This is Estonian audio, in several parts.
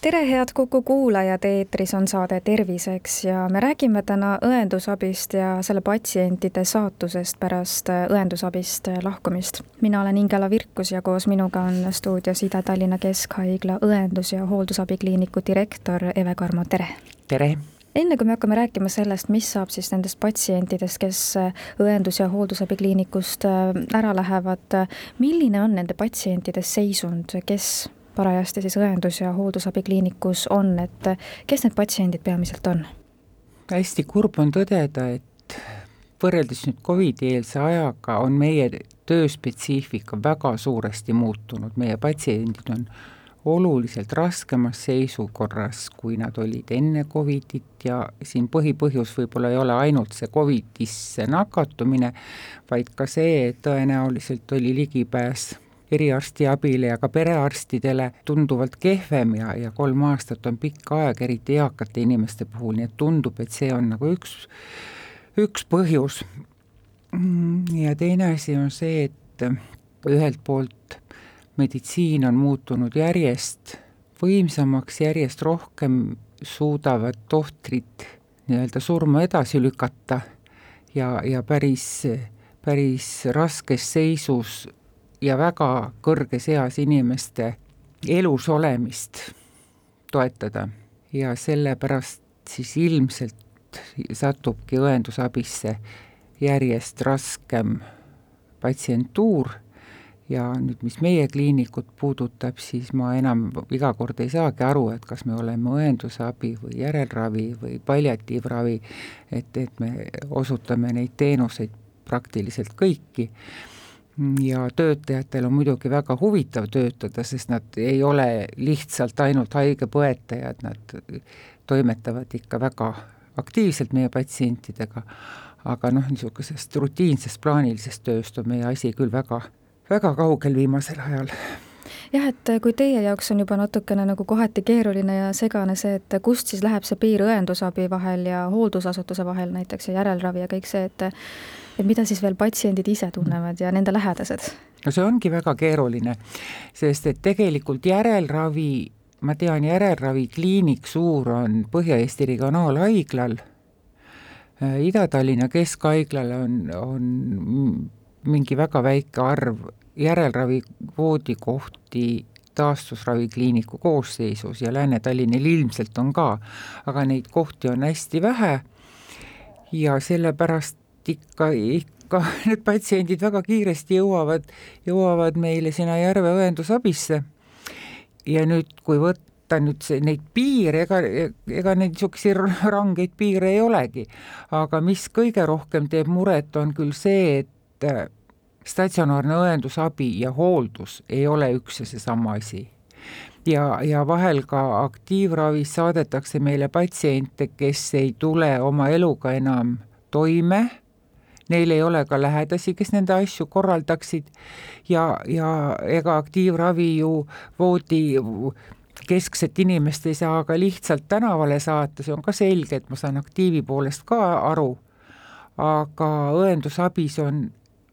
tere, head Kuku kuulajad, eetris on saade Terviseks ja me räägime täna õendusabist ja selle patsientide saatusest pärast õendusabist lahkumist. mina olen Ingela Virkus ja koos minuga on stuudios Ida-Tallinna Keskhaigla õendus- ja hooldusabikliiniku direktor Eve-Karmo, tere! tere! enne kui me hakkame rääkima sellest, mis saab siis nendest patsientidest, kes õendus- ja hooldusabikliinikust ära lähevad, milline on nende patsientide seisund, kes parajasti siis õendus- ja hooldusabikliinikus on, et kes need patsiendid peamiselt on? hästi kurb on tõdeda, et võrreldes nüüd Covidi-eelse ajaga on meie tööspetsiifika väga suuresti muutunud, meie patsiendid on oluliselt raskemas seisukorras, kui nad olid enne Covidit ja siin põhipõhjus võib-olla ei ole ainult see Covidisse nakatumine, vaid ka see, et tõenäoliselt oli ligipääs eriarstiabile ja ka perearstidele tunduvalt kehvem ja, ja kolm aastat on pikk aeg, eriti eakate inimeste puhul, nii et tundub, et see on nagu üks, üks põhjus. ja teine asi on see, et ühelt poolt meditsiin on muutunud järjest võimsamaks, järjest rohkem suudavad tohtrid nii-öelda surma edasi lükata ja, ja päris, päris raskes seisus ja väga kõrges eas inimeste elus olemist toetada. Ja sellepärast siis ilmselt satubki õendusabisse järjest raskem patsientuur. Ja nüüd, mis meie kliinikut puudutab, siis ma enam iga kord ei saagi aru, et kas me oleme õendusabi või järelravi või palliatiivravi, et, et me osutame neid teenuseid praktiliselt kõiki ja töötajatel on muidugi väga huvitav töötada, sest nad ei ole lihtsalt ainult haigepõetajad, nad toimetavad ikka väga aktiivselt meie patsientidega, aga noh, niisugusest rutiinsest plaanilisest tööst on meie asi küll väga, väga kaugel viimasel ajal. Jah, et kui teie jaoks on juba natukene nagu kohati keeruline ja segane see, et kust siis läheb see piir õendusabi vahel ja hooldusasutuse vahel näiteks ja järelravi ja kõik see, et et mida siis veel patsiendid ise tunnevad ja nende lähedased? no see ongi väga keeruline, sest et tegelikult järelravi, ma tean, järelravikliinik suur on Põhja-Eesti Regionaalhaiglal, äh, Ida-Tallinna Keskhaiglal on, on mingi väga väike arv järelravi voodikohti taastusravikliiniku koosseisus ja Lääne-Tallinnal ilmselt on ka, aga neid kohti on hästi vähe ja sellepärast ikka, ikka. Need patsiendid väga kiiresti jõuavad, jõuavad meile sinna Järve õendusabisse. ja nüüd, kui võtta nüüd see, neid piire, ega, ega neid niisuguseid rangeid piire ei olegi, aga mis kõige rohkem teeb muret, on küll see, et äh, statsionaarne õendusabi ja hooldus ei ole üks ja seesama asi. Ja, ja vahel ka aktiivravis saadetakse meile patsiente, kes ei tule oma eluga enam toime neil ei ole ka lähedasi, kes nende asju korraldaksid. Ja, ja ega aktiivravi ju voodi keskset inimest ei saa ka lihtsalt tänavale saata, see on ka selge, et ma saan aktiivi poolest ka aru, aga õendusabis on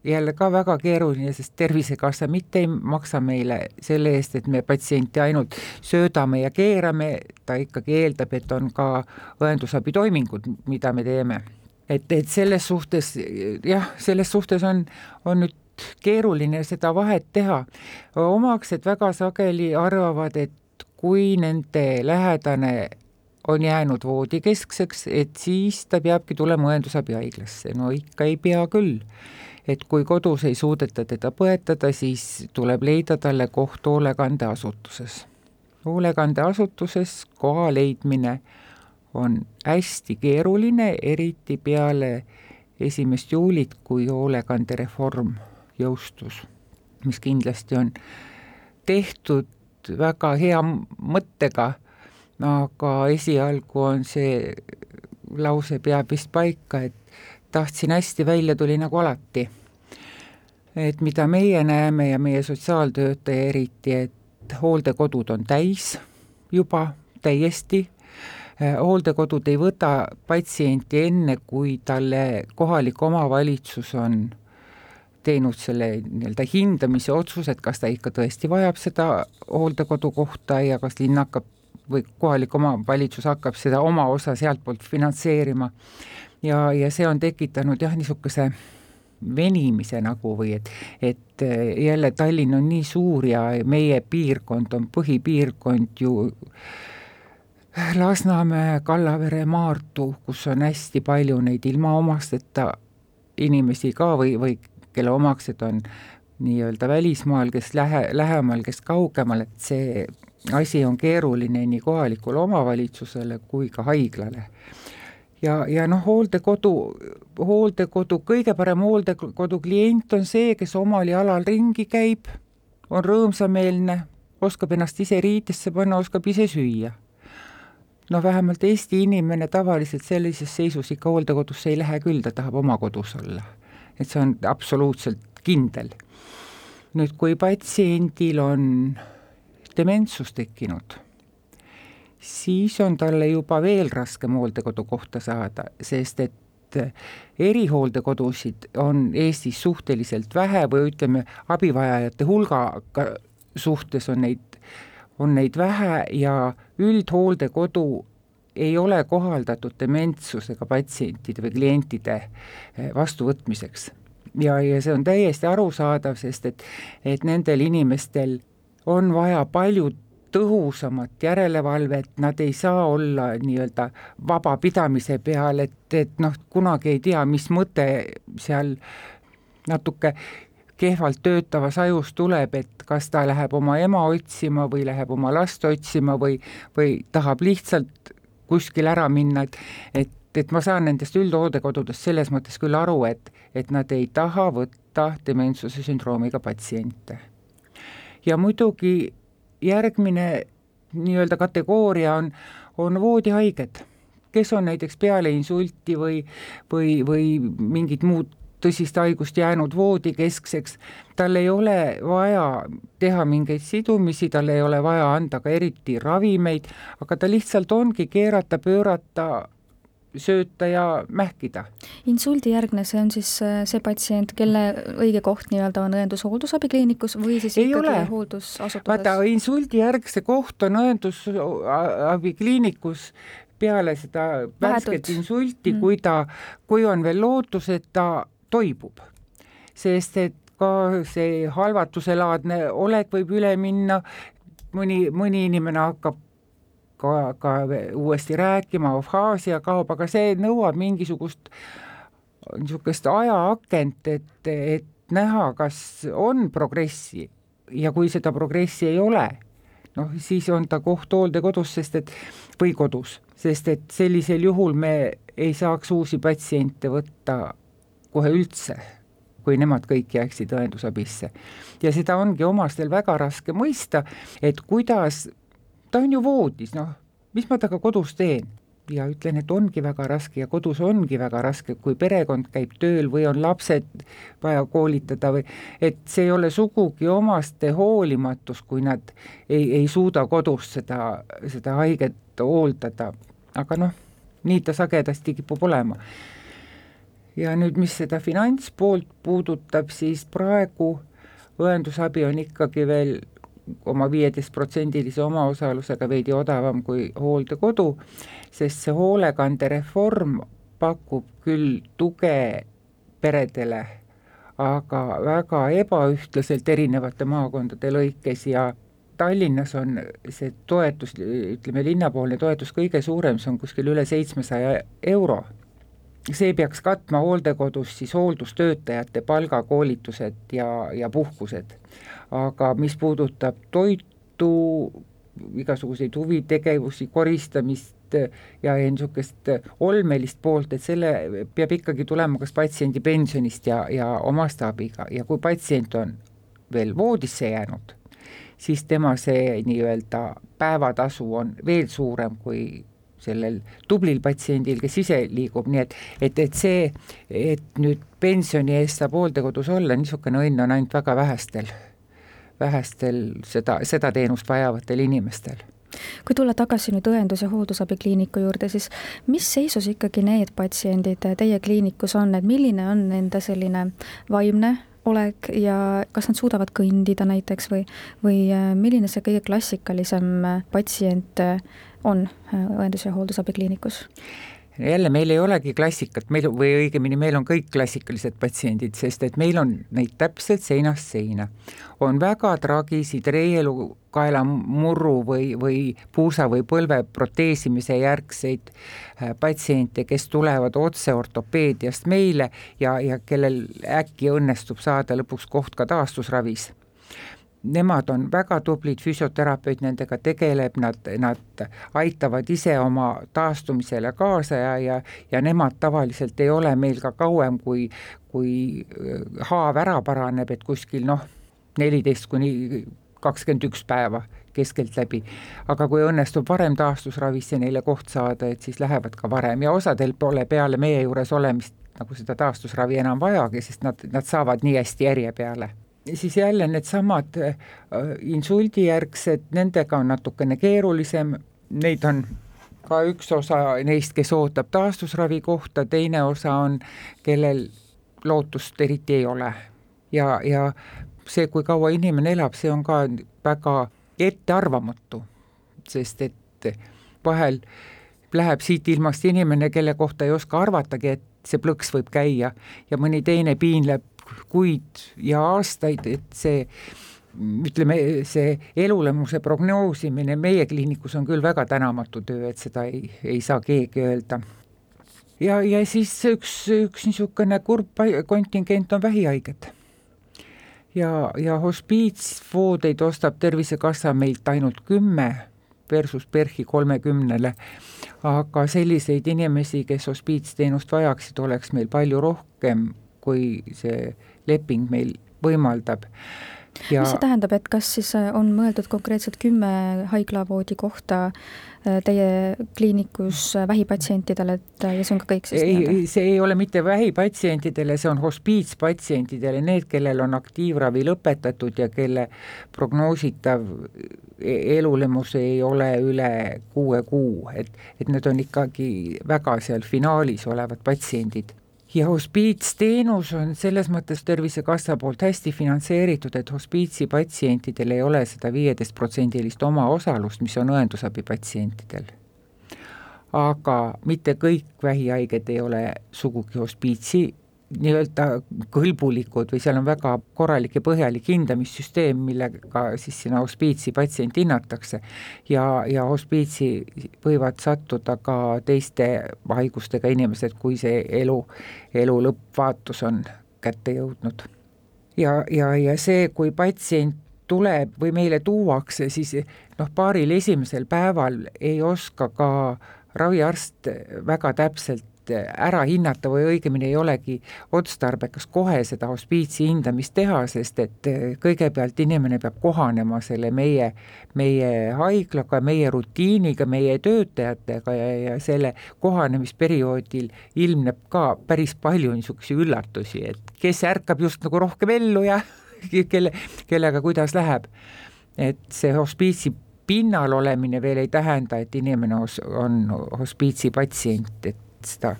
jälle ka väga keeruline, sest Tervisekassa mitte ei maksa meile selle eest, et me patsienti ainult söödame ja keerame, ta ikkagi eeldab, et on ka õendusabitoimingud, mida me teeme et, et selles suhtes jah, selles suhtes on, on nüüd keeruline seda vahet teha. omaksed väga sageli arvavad, et kui nende lähedane on jäänud voodikeskseks, et siis ta peabki tulema õendusabihaiglasse, no ikka ei pea küll. et kui kodus ei suudeta teda põetada, siis tuleb leida talle koht hoolekandeasutuses. hoolekandeasutuses koha leidmine on hästi keeruline, eriti peale esimest juulit, kui hoolekandereform jõustus, mis kindlasti on tehtud väga hea mõttega, aga esialgu on see lause peab vist paika, et tahtsin hästi, välja tuli nagu alati. et mida meie näeme ja meie sotsiaaltöötaja eriti, et hooldekodud on täis juba täiesti, hooldekodud ei võta patsienti enne, kui talle kohalik omavalitsus on teinud selle nii-öelda hindamise otsuse, et kas ta ikka tõesti vajab seda hooldekodukohta ja kas linn hakkab või kohalik omavalitsus hakkab seda oma osa sealtpoolt finantseerima. ja, ja see on tekitanud jah, niisuguse venimise nagu või et, et jälle Tallinn on nii suur ja meie piirkond on põhipiirkond ju Lasnamäe, Kallavere, Maardu, kus on hästi palju neid ilma omasteta inimesi ka või, või kelle omaksed on nii-öelda välismaal, kes lähe, lähemal, kes kaugemal, et see asi on keeruline nii kohalikule omavalitsusele kui ka haiglale. ja, ja noh, hooldekodu, hooldekodu, kõige parem hooldekodu klient on see, kes omal jalal ringi käib, on rõõmsameelne, oskab ennast ise riidesse panna, oskab ise süüa. No vähemalt Eesti inimene tavaliselt sellises seisus ikka hooldekodusse ei lähe küll, ta tahab oma kodus olla et see on absoluutselt kindel. nüüd, kui patsiendil on dementsus tekkinud, siis on talle juba veel raskem hooldekodukohta saada, sest et erihooldekodusid on Eestis suhteliselt vähe või ütleme, abivajajate hulgaga suhtes on neid, on neid vähe ja üldhooldekodu ei ole kohaldatud dementsusega patsientide või klientide eh, vastuvõtmiseks. ja, ja see on täiesti arusaadav, sest et, et nendel inimestel on vaja palju tõhusamat järelevalvet, nad ei saa olla nii-öelda vabapidamise peal, et, et noh, kunagi ei tea, mis mõte seal natuke kehvalt töötavas ajus tuleb, et kas ta läheb oma ema otsima või läheb oma last otsima või, või tahab lihtsalt kuskil ära minna, et, et, et ma saan nendest üldhooldekodudest selles mõttes küll aru, et, et nad ei taha võtta dementsuse sündroomiga patsiente. ja muidugi järgmine nii-öelda kategooria on, on voodihaiged, kes on näiteks peale insulti või, või, või mingit muud tõsist haigust jäänud voodikeskseks, tal ei ole vaja teha mingeid sidumisi, tal ei ole vaja anda ka eriti ravimeid, aga ta lihtsalt ongi keerata, pöörata, sööta ja mähkida. insuldijärgne, see on siis äh, see patsient, kelle õige koht nii-öelda on õendus-hooldusabikliinikus või siis ei ole. hooldusasutuses? vaata, insuldijärgse koht on õendusabikliinikus peale seda värsket insulti mm., kui ta, kui on veel lootus, et ta toibub. sest et ka see halvatuselaadne olek võib üle minna, mõni, mõni inimene hakkab ka, ka uuesti rääkima, afhaasia kaob, aga see nõuab mingisugust niisugust ajaakent, et, et näha, kas on progressi. Ja kui seda progressi ei ole, noh, siis on ta koht hooldekodus, sest et, või kodus, sest et sellisel juhul me ei saaks uusi patsiente võtta kohe üldse, kui nemad kõik jääksid õendusabisse. ja seda ongi omastel väga raske mõista, et kuidas, ta on ju voodis, noh, mis ma temaga kodus teen? Ja ütlen, et ongi väga raske ja kodus ongi väga raske, kui perekond käib tööl või on lapsed vaja koolitada või et see ei ole sugugi omaste hoolimatus, kui nad ei, ei suuda kodus seda, seda haiget hooldada, aga noh, nii ta sagedasti kipub olema ja nüüd, mis seda finantspoolt puudutab, siis praegu õendusabi on ikkagi veel oma viieteistprotsendilise omaosalusega veidi odavam kui hooldekodu, sest see hoolekandereform pakub küll tuge peredele, aga väga ebaühtlaselt erinevate maakondade lõikes ja Tallinnas on see toetus, ütleme linnapoolne toetus kõige suurem, see on kuskil üle seitsmesaja euro see peaks katma hooldekodus siis hooldustöötajate palgakoolitused ja, ja puhkused. aga mis puudutab toitu, igasuguseid huvitegevusi, koristamist ja niisugust olmelist poolt, et selle peab ikkagi tulema kas patsiendi pensionist ja, ja omastaabiga ja kui patsient on veel voodisse jäänud, siis tema see nii-öelda päevatasu on veel suurem kui sellel tublil patsiendil, kes ise liigub, nii et, et, et see, et nüüd pensioni eest saab hooldekodus olla, niisugune õnn on ainult väga vähestel, vähestel seda, seda teenust vajavatel inimestel. Kui tulla tagasi nüüd õendus- ja hooldusabikliiniku juurde, siis mis seisus ikkagi need patsiendid teie kliinikus on, et milline on nende selline vaimne olek ja kas nad suudavad kõndida näiteks või, või äh, milline see kõige klassikalisem äh, patsient äh, on õendus- ja hooldusabikliinikus? Jälle, meil ei olegi klassikat, meil või õigemini, meil on kõik klassikalised patsiendid, sest et meil on neid täpselt seinast seina. on väga traagilisi reielukaela murru või, või puusa või põlve proteesimise järgseid äh, patsiente, kes tulevad otse ortopeediast meile ja, ja kellel äkki õnnestub saada lõpuks koht ka taastusravis nemad on väga tublid, füsioterapeut nendega tegeleb, nad, nad aitavad ise oma taastumisele kaasa ja, ja, ja nemad tavaliselt ei ole meil ka kauem, kui, kui äh, haav ära paraneb, et kuskil noh, neliteist kuni kakskümmend üks päeva keskeltläbi. aga kui õnnestub varem taastusravisse neile koht saada, et siis lähevad ka varem ja osadel pole peale meie juures olemist nagu seda taastusravi enam vajagi, sest nad, nad saavad nii hästi järje peale siis jälle needsamad äh, insuldijärgsed, nendega on natukene keerulisem, neid on ka üks osa neist, kes ootab taastusravi kohta, teine osa on, kellel lootust eriti ei ole. ja, ja see, kui kaua inimene elab, see on ka väga ettearvamatu, sest et vahel läheb siit ilmast inimene, kelle kohta ei oska arvatagi, et see plõks võib käia ja mõni teine piinleb kuid ja aastaid, et see ütleme, see elulemuse prognoosimine meie kliinikus on küll väga tänamatu töö, et seda ei, ei saa keegi öelda. ja, ja siis üks, üks niisugune kurb kontingent on vähihaiged. ja, ja hospiitsvoodeid ostab Tervisekassa meilt ainult kümme versus PERHi kolmekümnele, aga selliseid inimesi, kes hospiitsteenust vajaksid, oleks meil palju rohkem kui see leping meil võimaldab. Ja... mis see tähendab, et kas siis äh, on mõeldud konkreetselt kümme haiglavoodi kohta äh, teie kliinikus äh, vähipatsientidele, et ja see on ka kõik siis ei, see ei ole mitte vähipatsientidele, see on hospiitspatsientidele, need, kellel on aktiivravi lõpetatud ja kelle prognoositav e-, elulemus ei ole üle kuue kuu, et, et need on ikkagi väga seal finaalis olevad patsiendid ja hospiitsteenus on selles mõttes Tervisekassa poolt hästi finantseeritud, et hospiitsi patsientidel ei ole seda viieteistprotsendilist omaosalust, mis on õendusabi patsientidel. aga mitte kõik vähihaiged ei ole sugugi hospiitsi nii-öelda kõlbulikud või seal on väga korralik ja põhjalik hindamissüsteem, millega siis sinna hospiitsi patsienti hinnatakse. ja, ja hospiitsi võivad sattuda ka teiste haigustega inimesed, kui see elu, elu lõppvaatus on kätte jõudnud. ja, ja, ja see, kui patsient tuleb või meile tuuakse, siis noh, paaril esimesel päeval ei oska ka raviarst väga täpselt ära hinnata või õigemini ei olegi otstarbekas kohe seda hospiitsi hindamist teha, sest et eh, kõigepealt inimene peab kohanema selle meie, meie haiglaga, meie rutiiniga, meie töötajatega ja, ja selle kohanemisperioodil ilmneb ka päris palju niisuguseid üllatusi, et kes ärkab just nagu rohkem ellu ja kelle, kellega kuidas läheb. et see hospiitsi pinnal olemine veel ei tähenda, et inimene on hospiitsi patsient, et seda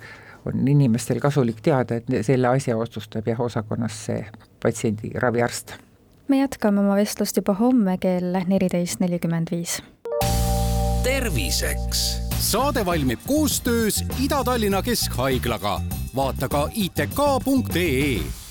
on inimestel kasulik teada, et selle asja otsustab jah, osakonnas see patsiendi raviarst. me jätkame oma vestlust juba homme kell neliteist nelikümmend viis. terviseks. saade valmib koostöös Ida-Tallinna Keskhaiglaga. vaata ka itk.ee